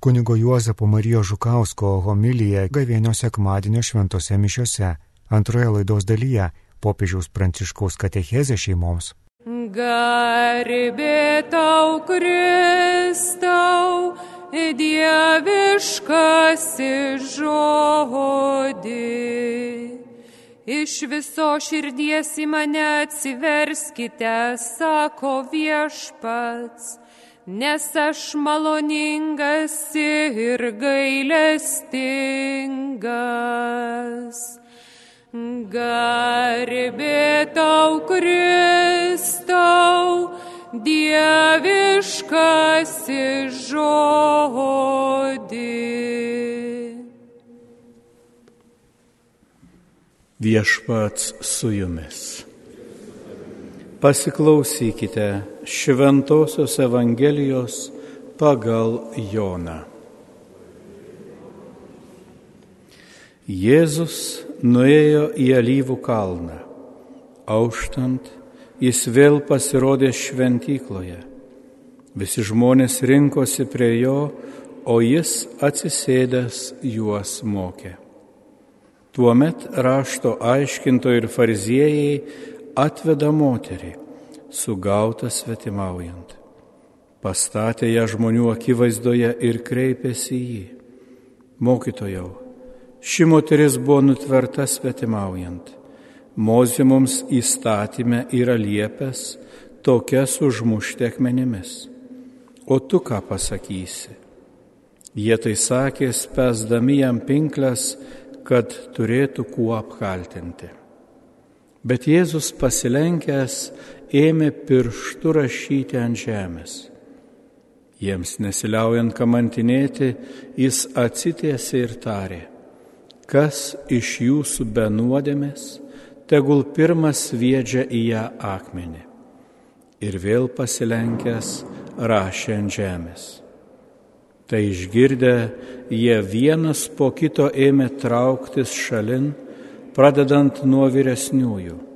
Kunigo Juozapo Marijos Žukausko homilija gavėnio sekmadienio šventose mišiose. Antroje laidos dalyje popiežiaus pranciškaus katechezė šeimoms. Garbė tau, Kristau, dieviškasi žodį. Iš viso širdies į mane atsiverskite, sako viešpats, nes aš maloningas ir gailestingas. Garbė tau, Kristau, dieviškasi žodį. Viešpats su jumis. Pasiklausykite Šventojios Evangelijos pagal Joną. Jėzus nuėjo į alyvų kalną. Auštant, jis vėl pasirodė šventykloje. Visi žmonės rinkosi prie jo, o jis atsisėdęs juos mokė. Tuomet rašto aiškinto ir fariziejai atveda moterį, sugautą svetimaujant. Pastatė ją žmonių akivaizdoje ir kreipėsi į jį. Mokytojau, ši moteris buvo nutverta svetimaujant. Mozė mums įstatymę yra liepęs tokias užmušti akmenimis. O tu ką pasakysi? Jie tai sakė, spesdami jam pinklės, kad turėtų kuo apkaltinti. Bet Jėzus pasilenkęs ėmė pirštų rašyti ant žemės. Jiems nesiliaujant kamantinėti, jis atsitiesė ir tarė, kas iš jūsų be nuodėmės, tegul pirmas sviedžia į ją akmenį. Ir vėl pasilenkęs rašė ant žemės. Tai išgirdę, jie vienas po kito ėmė trauktis šalin, pradedant nuo vyresniųjų.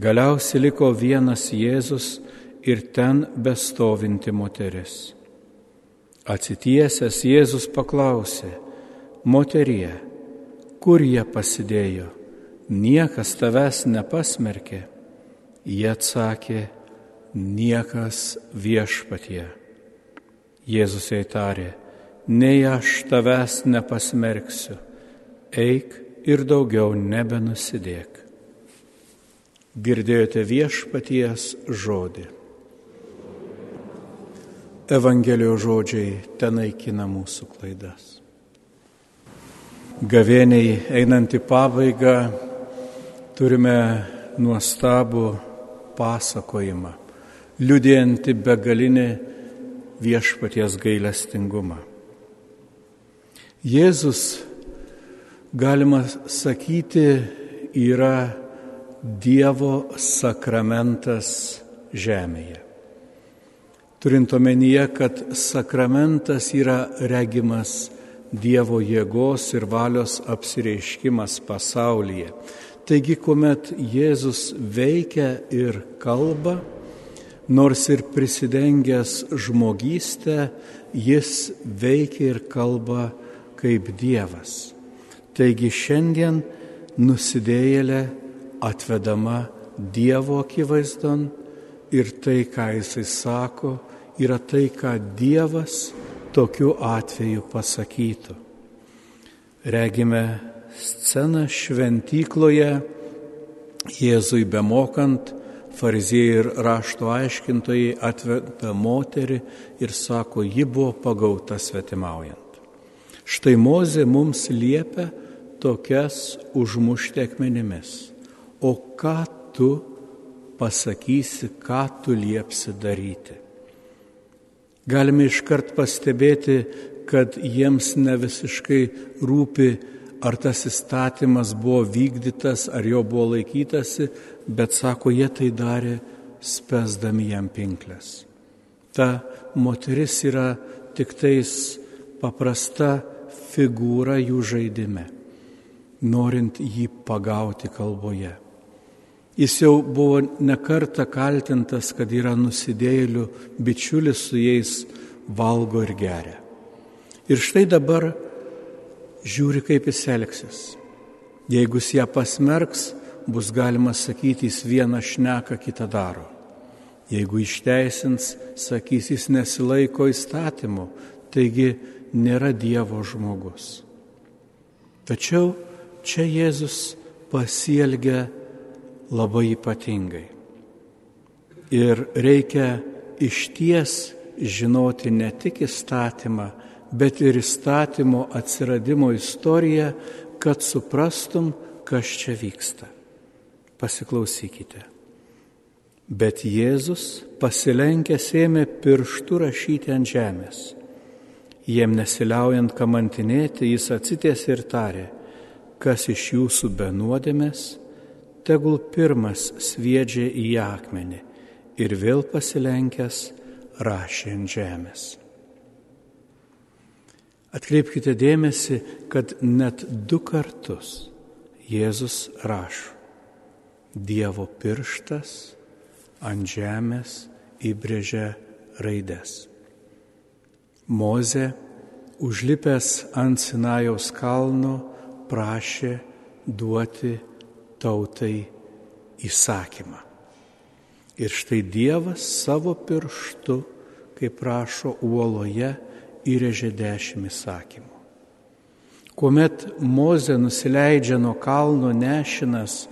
Galiausiai liko vienas Jėzus ir ten bestovinti moteris. Atsitiesęs Jėzus paklausė, moterie, kur jie pasidėjo, niekas tavęs nepasmerkė. Jie atsakė, niekas viešpatie. Jėzus jai tarė, nei aš tavęs nepasmerksiu, eik ir daugiau nebenusidėk. Girdėjote viešpaties žodį. Evangelijos žodžiai tenaikina mūsų klaidas. Gavėniai einant į pabaigą turime nuostabų pasakojimą, liudijantį begalinį viešpaties gailestingumą. Jėzus, galima sakyti, yra Dievo sakramentas žemėje. Turint omenyje, kad sakramentas yra regimas Dievo jėgos ir valios apsireiškimas pasaulyje. Taigi, kuomet Jėzus veikia ir kalba, nors ir prisidengęs žmogystę, jis veikia ir kalba kaip Dievas. Taigi šiandien nusidėjėlė atvedama Dievo akivaizdon ir tai, ką jisai sako, yra tai, ką Dievas tokiu atveju pasakytų. Regime sceną šventykloje, Jėzui bemokant, fariziejai ir rašto aiškintojai atveda moterį ir sako, ji buvo pagauta svetimaujant. Štai Mozė mums liepia tokias užmušti akmenimis. O ką tu pasakysi, ką tu liepsi daryti? Galime iškart pastebėti, kad jiems ne visiškai rūpi, ar tas įstatymas buvo vykdytas, ar jo buvo laikytasi, bet sako, jie tai darė spesdami jam pinklės. Ta moteris yra tik tais paprasta figūra jų žaidime, norint jį pagauti kalboje. Jis jau buvo nekarta kaltintas, kad yra nusidėjėlių bičiulis su jais valgo ir geria. Ir štai dabar žiūri, kaip jis elgsis. Jeigu jis ją pasmerks, bus galima sakyti, jis vieną šneką, kitą daro. Jeigu išteisins, sakys, jis nesilaiko įstatymu, taigi nėra Dievo žmogus. Tačiau čia Jėzus pasielgia labai ypatingai. Ir reikia išties žinoti ne tik įstatymą, bet ir įstatymo atsiradimo istoriją, kad suprastum, kas čia vyksta. Pasiklausykite. Bet Jėzus pasilenkęs ėmė pirštų rašyti ant žemės. Jiem nesiliaujant kamantinėti, jis atsitės ir tarė, kas iš jūsų benuodėmės, tegul pirmas sviedžia į akmenį ir vėl pasilenkęs rašė ant žemės. Atkreipkite dėmesį, kad net du kartus Jėzus rašo. Dievo pirštas ant žemės įbrėžia raides. Moze, užlipęs ant Sinajaus kalno, prašė duoti tautai įsakymą. Ir štai Dievas savo pirštu, kaip prašo uoloje, įrėžė dešimt įsakymų. Kuomet Moze nusileidžia nuo kalno nešinas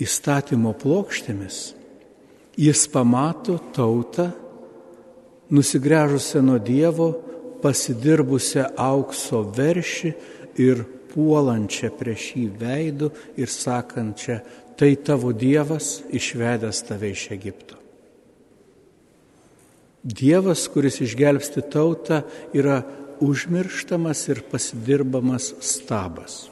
įstatymo plokštėmis, jis pamato tautą, nusigręžusią nuo Dievo, pasidirbusią aukso veršį ir puolančią prieš jį veidų ir sakančią, tai tavo Dievas išvedęs tave iš Egipto. Dievas, kuris išgelbsti tautą, yra užmirštamas ir pasidirbamas stabas.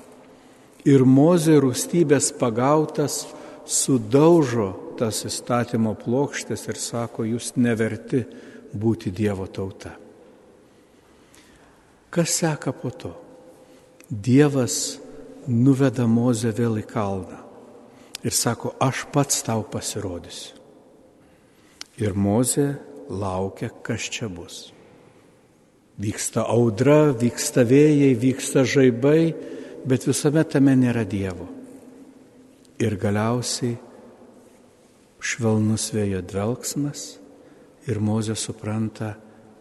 Ir mozė rūstybės pagautas sudaužo tas įstatymo plokštės ir sako, jūs neverti būti Dievo tauta. Kas seka po to? Dievas nuveda mozę vėl į kalną ir sako, aš pats tau pasirodysiu. Ir mozė laukia, kas čia bus. Vyksta audra, vyksta vėjai, vyksta žaibai, bet visame tame nėra Dievo. Ir galiausiai švelnus vėjo dvelgsmas ir Mozė supranta,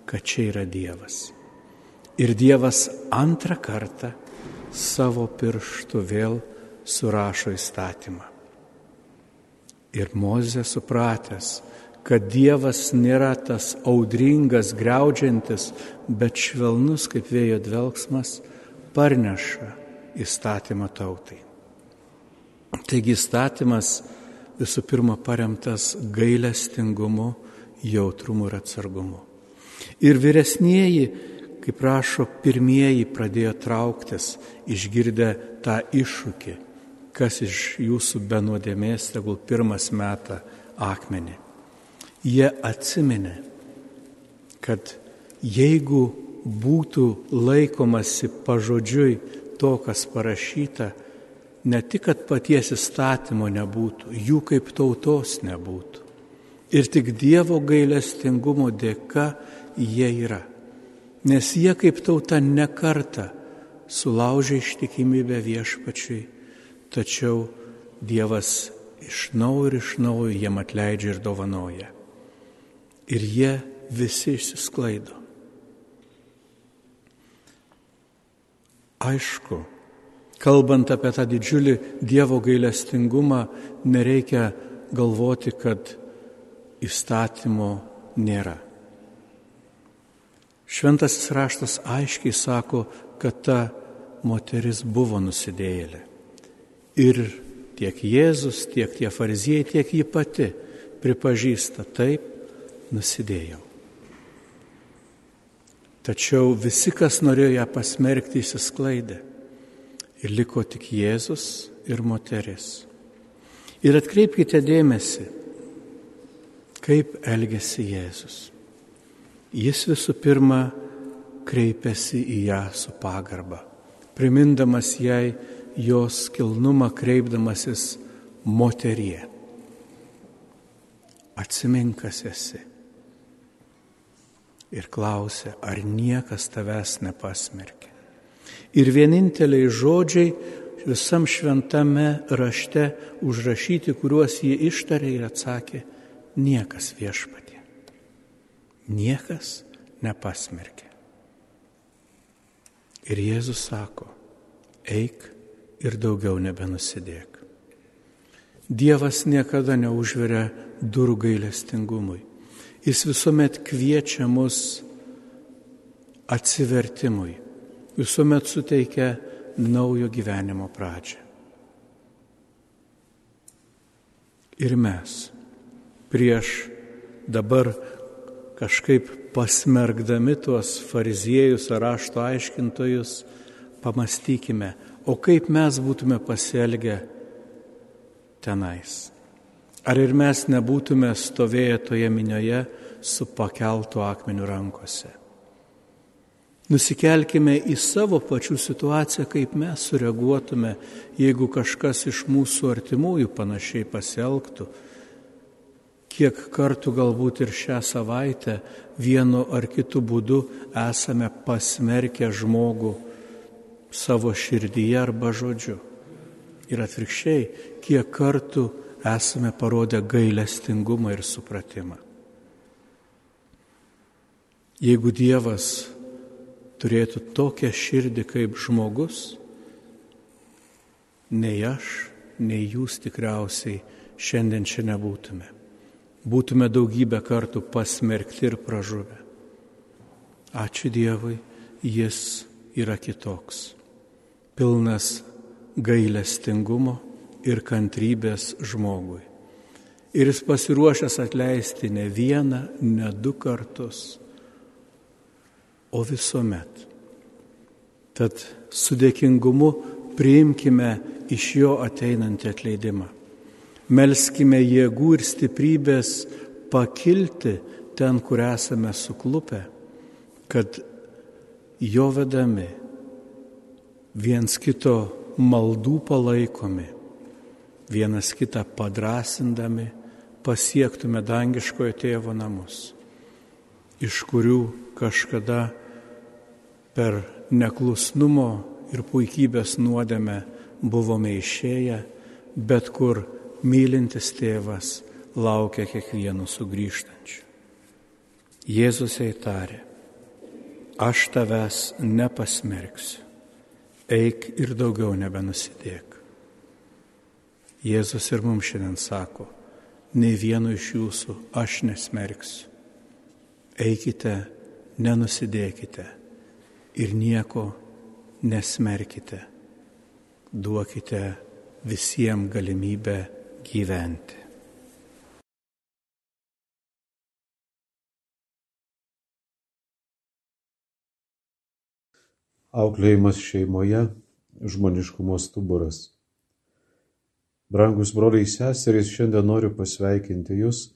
kad čia yra Dievas. Ir Dievas antrą kartą savo pirštu vėl surašo įstatymą. Ir Mozė supratęs, kad Dievas nėra tas audringas, greudžiantis, bet švelnus kaip vėjo dvelgsmas, parneša įstatymą tautai. Taigi įstatymas visų pirma paremtas gailestingumu, jautrumu ir atsargumu. Ir vyresnieji, kaip rašo, pirmieji pradėjo trauktis, išgirdę tą iššūkį, kas iš jūsų benuodėmės, tegul pirmas metą akmenį jie atsiminė, kad jeigu būtų laikomasi pažodžiui to, kas parašyta, ne tik, kad paties įstatymo nebūtų, jų kaip tautos nebūtų. Ir tik Dievo gailestingumo dėka jie yra. Nes jie kaip tauta nekarta sulaužė ištikimybę viešpačiui, tačiau Dievas iš naujo ir iš naujo jiem atleidžia ir dovanoja ir jie visi išsisklaido. Aišku, kalbant apie tą didžiulį Dievo gailestingumą, nereikia galvoti, kad įstatymo nėra. Šventasis raštas aiškiai sako, kad ta moteris buvo nusidėjėlė. Ir tiek Jėzus, tiek tie farizieji, tiek ji pati pripažįsta taip, nusidėjau. Tačiau visi, kas norėjo ją pasmerkti, įsisklaidė. Ir liko tik Jėzus ir moteris. Ir atkreipkite dėmesį, kaip elgesi Jėzus. Jis visų pirma kreipiasi į ją su pagarba, primindamas jai jos kilnumą, kreipdamasis moterie. Atsiminkas esi ir klausia, ar niekas tavęs nepasmerkė. Ir vieninteliai žodžiai visam šventame rašte užrašyti, kuriuos jie ištarė ir atsakė, niekas viešpatė. Niekas nepasmerkė. Ir Jėzus sako, eik ir daugiau nebenusidėk. Dievas niekada neužveria durų gailestingumui. Jis visuomet kviečia mus atsivertimui, visuomet suteikia naujo gyvenimo pradžią. Ir mes prieš dabar kažkaip pasmergdami tuos fariziejus ar rašto aiškintojus, pamastykime, o kaip mes būtume pasielgę tenais. Ar ir mes nebūtume stovėję toje minioje su pakeltu akmeniu rankose. Nusikelkime į savo pačių situaciją, kaip mes sureaguotume, jeigu kažkas iš mūsų artimųjų panašiai pasielgtų. Kiek kartų galbūt ir šią savaitę vienu ar kitu būdu esame pasmerkę žmogų savo širdyje arba žodžiu. Ir atvirkščiai, kiek kartų esame parodę gailestingumą ir supratimą. Jeigu Dievas turėtų tokią širdį kaip žmogus, nei aš, nei jūs tikriausiai šiandien čia nebūtume. Būtume daugybę kartų pasmerkti ir pražuvę. Ačiū Dievui, Jis yra kitoks, pilnas gailestingumo ir kantrybės žmogui. Ir jis pasiruošęs atleisti ne vieną, ne du kartus, o visuomet. Tad su dėkingumu priimkime iš jo ateinantį atleidimą. Melskime jėgų ir stiprybės pakilti ten, kur esame suklupę, kad jo vedami viens kito maldų palaikomi, vienas kitą padrasindami pasiektume dangiškojo tėvo namus, iš kurių kažkada per neklusnumo ir puikybės nuodėmę buvome išėję, bet kur mylintis tėvas laukia kiekvienų sugrįžtančių. Jėzus jai tarė, aš tavęs nepasmerksiu, eik ir daugiau nebenusidėk. Jėzus ir mums šiandien sako, nei vieno iš jūsų aš nesmerksiu eikite, nenusidėkite ir nieko nesmerkite, duokite visiems galimybę gyventi. Auklėjimas šeimoje - žmoniškumo stuburas. Brangus broliai seserys, šiandien noriu pasveikinti Jūs,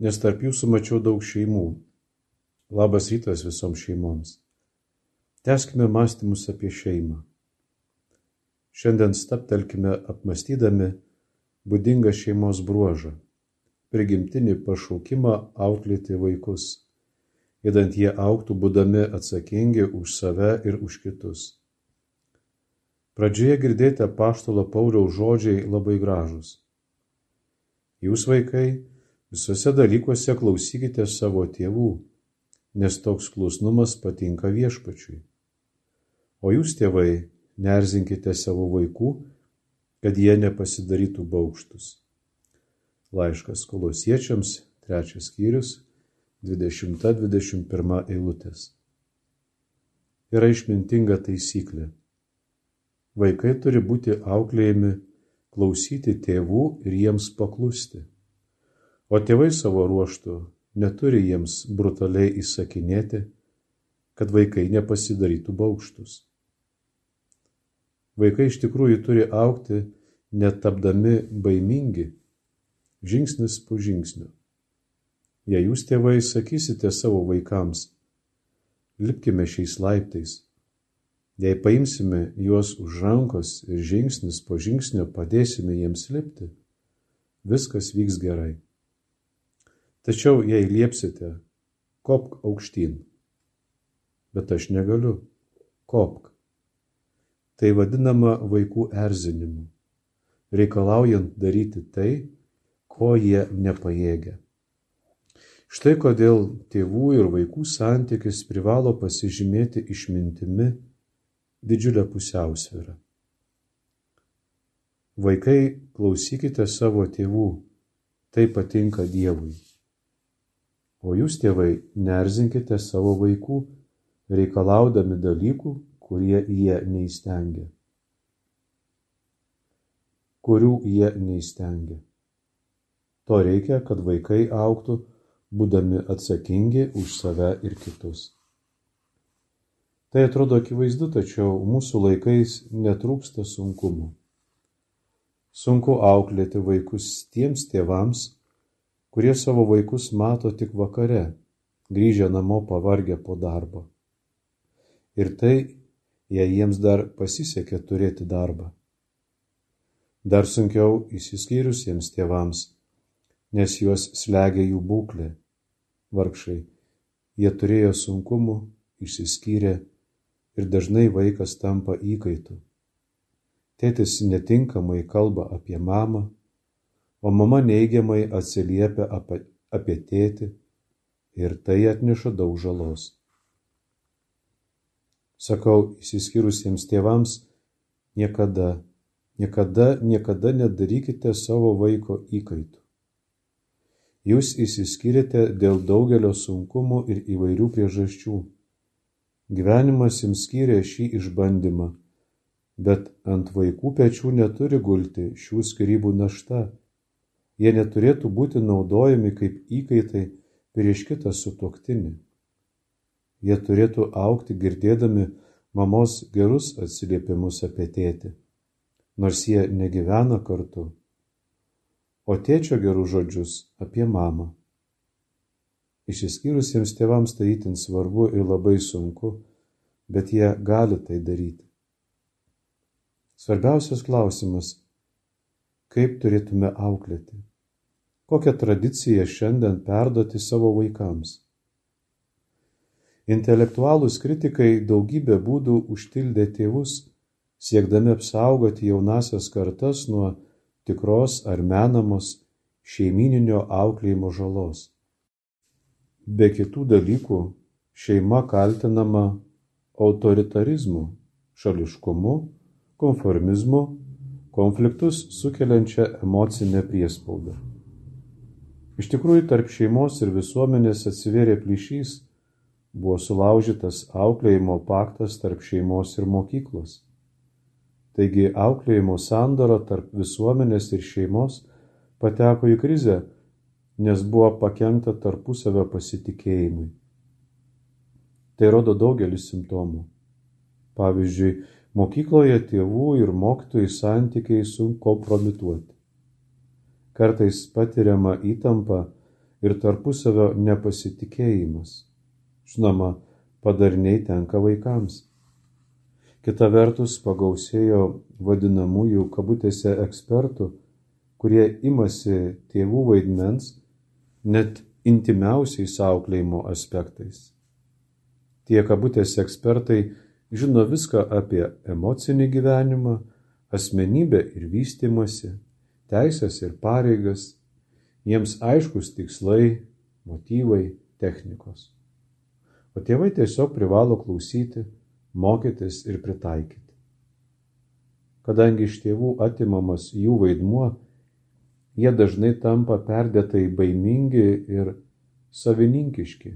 nes tarp Jūsų mačiau daug šeimų Labas rytas visoms šeimoms. Teskime mąstymus apie šeimą. Šiandien staptelkime apmastydami būdingą šeimos bruožą - prigimtinį pašaukimą auklėti vaikus, įdant jie auktų būdami atsakingi už save ir už kitus. Pradžioje girdėti paštalo Pauliaus žodžiai labai gražus. Jūs vaikai visose dalykuose klausykite savo tėvų nes toks klusnumas patinka viešpačiui. O jūs, tėvai, nerzinkite savo vaikų, kad jie nepasidarytų baukštus. Laiškas kolosiečiams, trečias skyrius, 20-21 eilutės. Yra išmintinga taisyklė. Vaikai turi būti auklėjami klausyti tėvų ir jiems paklusti. O tėvai savo ruoštų neturi jiems brutaliai įsakinėti, kad vaikai nepasidarytų baukštus. Vaikai iš tikrųjų turi aukti netapdami baimingi, žingsnis po žingsnio. Jei jūs tėvai sakysite savo vaikams, lipkime šiais laiptais, jei paimsime juos už rankos ir žingsnis po žingsnio padėsime jiems lipti, viskas vyks gerai. Tačiau jei liepsite, kopk aukštyn. Bet aš negaliu. Kopk. Tai vadinama vaikų erzinimu, reikalaujant daryti tai, ko jie nepajėgia. Štai kodėl tėvų ir vaikų santykis privalo pasižymėti išmintimi didžiulę pusiausvyrą. Vaikai, klausykite savo tėvų, tai patinka Dievui. O jūs, tėvai, nerzinkite savo vaikų, reikalaudami dalykų, kurie jie neįstengia. Kurių jie neįstengia. To reikia, kad vaikai auktų, būdami atsakingi už save ir kitus. Tai atrodo akivaizdu, tačiau mūsų laikais netrūksta sunkumų. Sunku auklėti vaikus tiems tėvams, kurie savo vaikus mato tik vakare, grįžę namo pavargę po darbo. Ir tai, jei jiems dar pasisekė turėti darbą. Dar sunkiau įsiskyrusiems tėvams, nes juos slegia jų būklė. Vargšai, jie turėjo sunkumų, išsiskyrė ir dažnai vaikas tampa įkaitu. Tėtis netinkamai kalba apie mamą, o mama neigiamai atsiliepia apie, apie tėtį ir tai atneša daug žalos. Sakau įsiskyrusiems tėvams, niekada, niekada, niekada nedarykite savo vaiko įkaitų. Jūs įsiskyrėte dėl daugelio sunkumų ir įvairių priežasčių. Gyvenimas jums skyrė šį išbandymą, bet ant vaikų pečių neturi gulti šių skirybų našta. Jie neturėtų būti naudojami kaip įkaitai prieš kitą sutuoktinį. Jie turėtų aukti girdėdami mamos gerus atsiliepimus apie tėtį, nors jie negyvena kartu, o tėčio gerus žodžius apie mamą. Išsiskyrusiems tėvams tai itin svarbu ir labai sunku, bet jie gali tai daryti. Svarbiausias klausimas - kaip turėtume auklėti? Kokią tradiciją šiandien perduoti savo vaikams? Intelektualūs kritikai daugybę būdų užtildė tėvus, siekdami apsaugoti jaunasias kartas nuo tikros ar menamos šeimininio auklėjimo žalos. Be kitų dalykų, šeima kaltinama autoritarizmu, šališkumu, konformizmu, konfliktus sukeliančią emocinę priespaudą. Iš tikrųjų, tarp šeimos ir visuomenės atsiverė plyšys, buvo sulaužytas auklėjimo paktas tarp šeimos ir mokyklos. Taigi auklėjimo sandora tarp visuomenės ir šeimos pateko į krizę, nes buvo pakengta tarpusavio pasitikėjimui. Tai rodo daugelis simptomų. Pavyzdžiui, mokykloje tėvų ir mokytojų santykiai sukompromituoti kartais patiriama įtampa ir tarpusavio nepasitikėjimas. Žinoma, padarniai tenka vaikams. Kita vertus pagausėjo vadinamųjų kabutėse ekspertų, kurie imasi tėvų vaidmens net intimiausiais auklėjimo aspektais. Tie kabutėse ekspertai žino viską apie emocinį gyvenimą, asmenybę ir vystimasi teisės ir pareigas, jiems aiškus tikslai, motyvai, technikos. O tėvai tiesiog privalo klausyti, mokytis ir pritaikyti. Kadangi iš tėvų atimamas jų vaidmuo, jie dažnai tampa perdėtai baimingi ir savininkiški,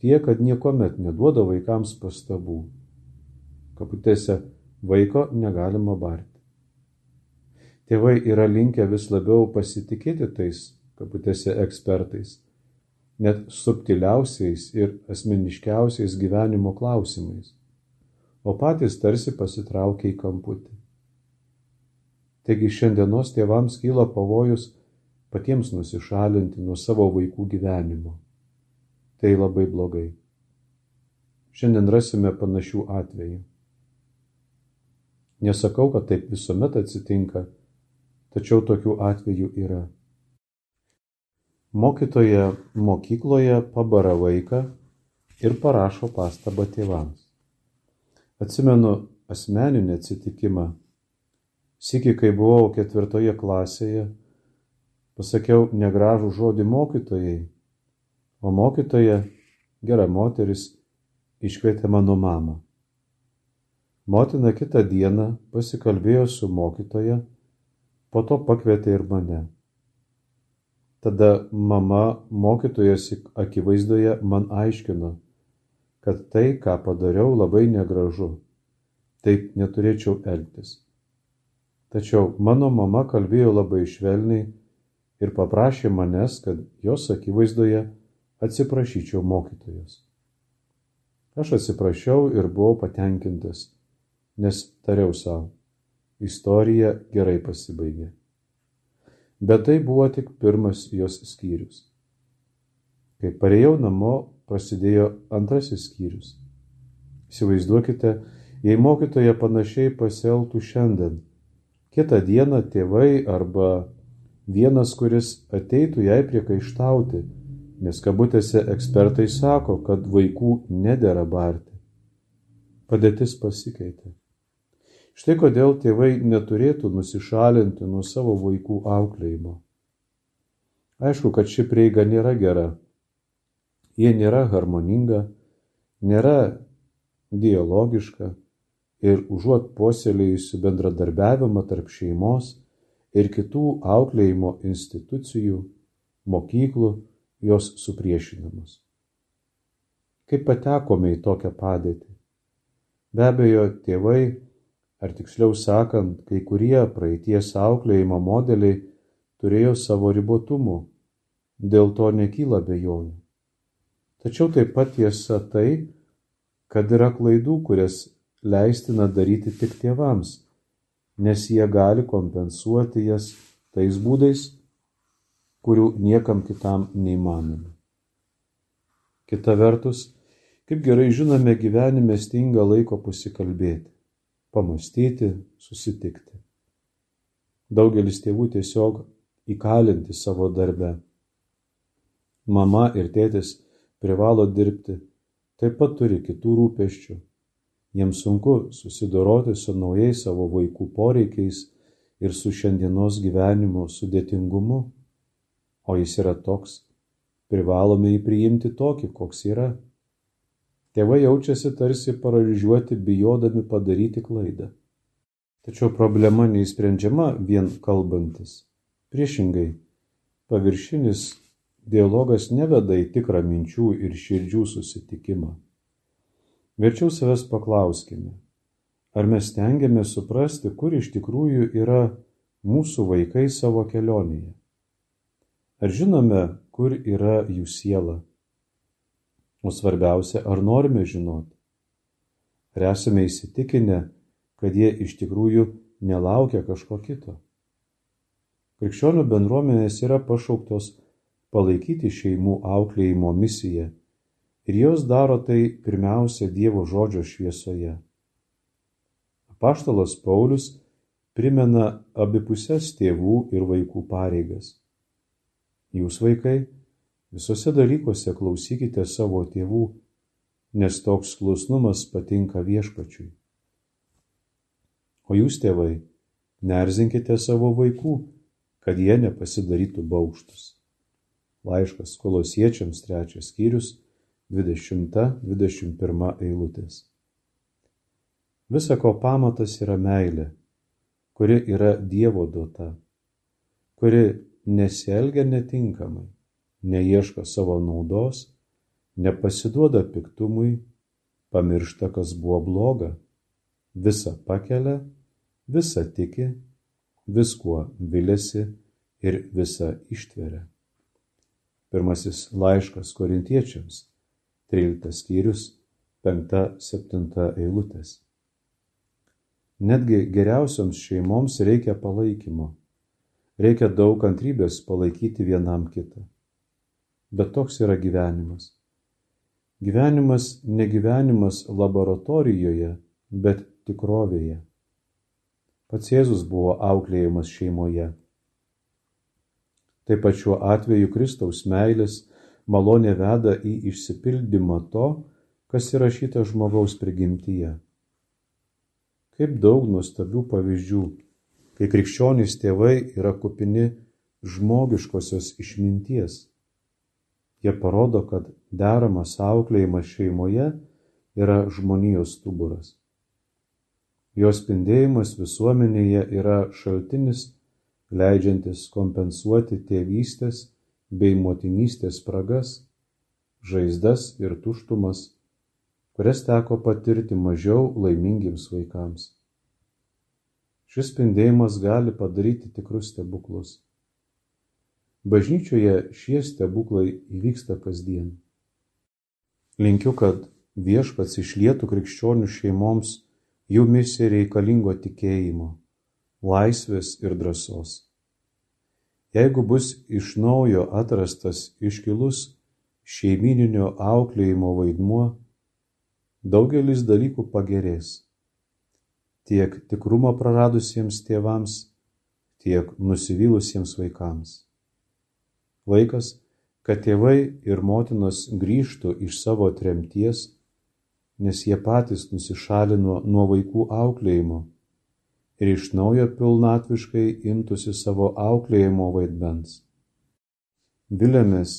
tie, kad niekuomet neduoda vaikams pastabų. Kaputėse vaiko negalima barti. Tėvai yra linkę vis labiau pasitikėti tais, kabutėse, ekspertais, net subtiliausiais ir asmeniškiausiais gyvenimo klausimais, o patys tarsi pasitraukia į kamputį. Taigi šiandienos tėvams kyla pavojus patiems nusišalinti nuo savo vaikų gyvenimo. Tai labai blogai. Šiandien rasime panašių atvejų. Nesakau, kad taip visuomet atsitinka, tačiau tokių atvejų yra. Mokytoja mokykloje pabara vaiką, ir parašo pastabą tėvams. Atsimenu asmeninį atsitikimą. Siki, kai buvau ketvirtoje klasėje, pasakiau negražų žodį mokytojai, o mokytoja, gera moteris, iškvietė mano mamą. Motina kitą dieną pasikalbėjo su mokytoja, po to pakvietė ir mane. Tada mama mokytojas akivaizdoje man aiškino, kad tai, ką padariau, labai negražu. Taip neturėčiau elgtis. Tačiau mano mama kalbėjo labai švelniai ir paprašė manęs, kad jos akivaizdoje atsiprašyčiau mokytojos. Aš atsiprašiau ir buvau patenkintas, nes tariau savo, istorija gerai pasibaigė. Bet tai buvo tik pirmas jos skyrius. Kai parėjau namo, prasidėjo antrasis skyrius. Įsivaizduokite, jei mokytoja panašiai pasielgtų šiandien, kitą dieną tėvai arba vienas, kuris ateitų jai priekaištauti, nes kabutėse ekspertai sako, kad vaikų nedėra barti. Padėtis pasikeitė. Štai kodėl tėvai neturėtų nusišalinti nuo savo vaikų auklėjimo. Aišku, kad ši prieiga nėra gera. Jie nėra harmoninga, nėra dialogiška ir užuot puoselėjusi bendradarbiavimą tarp šeimos, ir kitų auklėjimo institucijų, mokyklų, jos supriešinamos. Kaip patekome į tokią padėtį? Be abejo, tėvai, ar tiksliau sakant, kai kurie praeities auklėjimo modeliai turėjo savo ribotumų, dėl to nekyla bejonių. Tačiau taip pat tiesa tai, kad yra klaidų, kurias leistina daryti tik tėvams nes jie gali kompensuoti jas tais būdais, kurių niekam kitam neįmanoma. Kita vertus, kaip gerai žinome, gyvenime stinga laiko pasikalbėti, pamastyti, susitikti. Daugelis tėvų tiesiog įkalinti savo darbe. Mama ir tėtis privalo dirbti, taip pat turi kitų rūpeščių Jiems sunku susidoroti su naujais savo vaikų poreikiais ir su šiandienos gyvenimo sudėtingumu, o jis yra toks, privalome jį priimti tokį, koks yra. Tėvai jaučiasi tarsi paralyžiuoti, bijodami padaryti klaidą. Tačiau problema neįsprendžiama vien kalbantis. Priešingai, paviršinis dialogas neveda į tikrą minčių ir širdžių susitikimą. Verčiau savęs paklauskime, ar mes stengiamės suprasti, kur iš tikrųjų yra mūsų vaikai savo kelionėje. Ar žinome, kur yra jų siela? O svarbiausia, ar norime žinoti? Ar esame įsitikinę, kad jie iš tikrųjų nelaukia kažko kito? Krikščionių bendruomenės yra pašauktos palaikyti šeimų auklėjimo misiją ir jos daro tai pirmiausia Dievo žodžio šviesoje. Apaštalas Paulius primena abipusės tėvų ir vaikų pareigas. Jūs vaikai, visose dalykuose klausykite savo tėvų, nes toks klusnumas patinka viešpačiui. O jūs tėvai, nerzinkite savo vaikų, kad jie nepasidarytų baukštus. Laiškas kolosiečiams trečias skyrius 20-21 eilutės. Visako pamatas yra meilė, kuri yra Dievo duota, kuri nesielgia netinkamai, neieško savo naudos, nepasiduoda piktumui, pamiršta, kas buvo bloga, visą pakelia, visą tiki, viskuo vilėsi ir visą ištveria. Pirmasis laiškas korintiečiams 13 skyrius 5-7 eilutės. Netgi geriausioms šeimoms reikia palaikymo. Reikia daug kantrybės palaikyti vienam kitą. Bet toks yra gyvenimas. Gyvenimas ne gyvenimas laboratorijoje, bet tikrovėje. Pats Jėzus buvo auklėjimas šeimoje. Taip pat šiuo atveju Kristaus meilės malonė veda į išsipildymą to, kas įrašyta žmogaus prigimtyje. Kaip daug nuostabių pavyzdžių, kai krikščionys tėvai yra kupini žmogiškosios išminties. Jie parodo, kad deramas auklėjimas šeimoje yra žmonijos stuburas. Jos spindėjimas visuomenėje yra šaltinis, leidžiantis kompensuoti tėvystės bei motinystės spragas, žaizdas ir tuštumas, kurias teko patirti mažiau laimingiems vaikams. Šis spindėjimas gali padaryti tikrus stebuklus. Bažnyčioje šie stebuklai įvyksta kasdien. Linkiu, kad viešpats išlietų krikščionių šeimoms jumise reikalingo tikėjimo, laisvės ir drąsos. Jeigu bus iš naujo atrastas iškilus šeimininio auklėjimo vaidmuo, daugelis dalykų pagerės. Tiek tikrumą praradusiems tėvams, tiek nusivylusiems vaikams. Laikas, kad tėvai ir motinos grįžtų iš savo tremties nes jie patys nusišalino nuo vaikų auklėjimo ir iš naujo pilnatviškai imtųsi savo auklėjimo vaidmens. Vilėmės,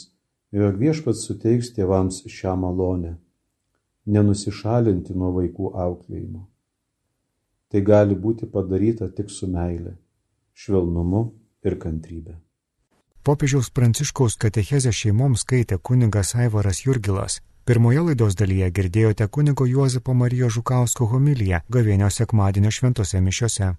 jog viešpats suteiks tėvams šią malonę - nenusišalinti nuo vaikų auklėjimo. Tai gali būti padaryta tik su meile, švelnumu ir kantrybė. Popiežiaus Pranciškaus katechezę šeimoms skaitė kuningas Aivaras Jurgilas Pirmoje laidos dalyje girdėjote kunigo Juozapo Marijos Žukausko homiliją gavėnio sekmadienio šventose mišiose.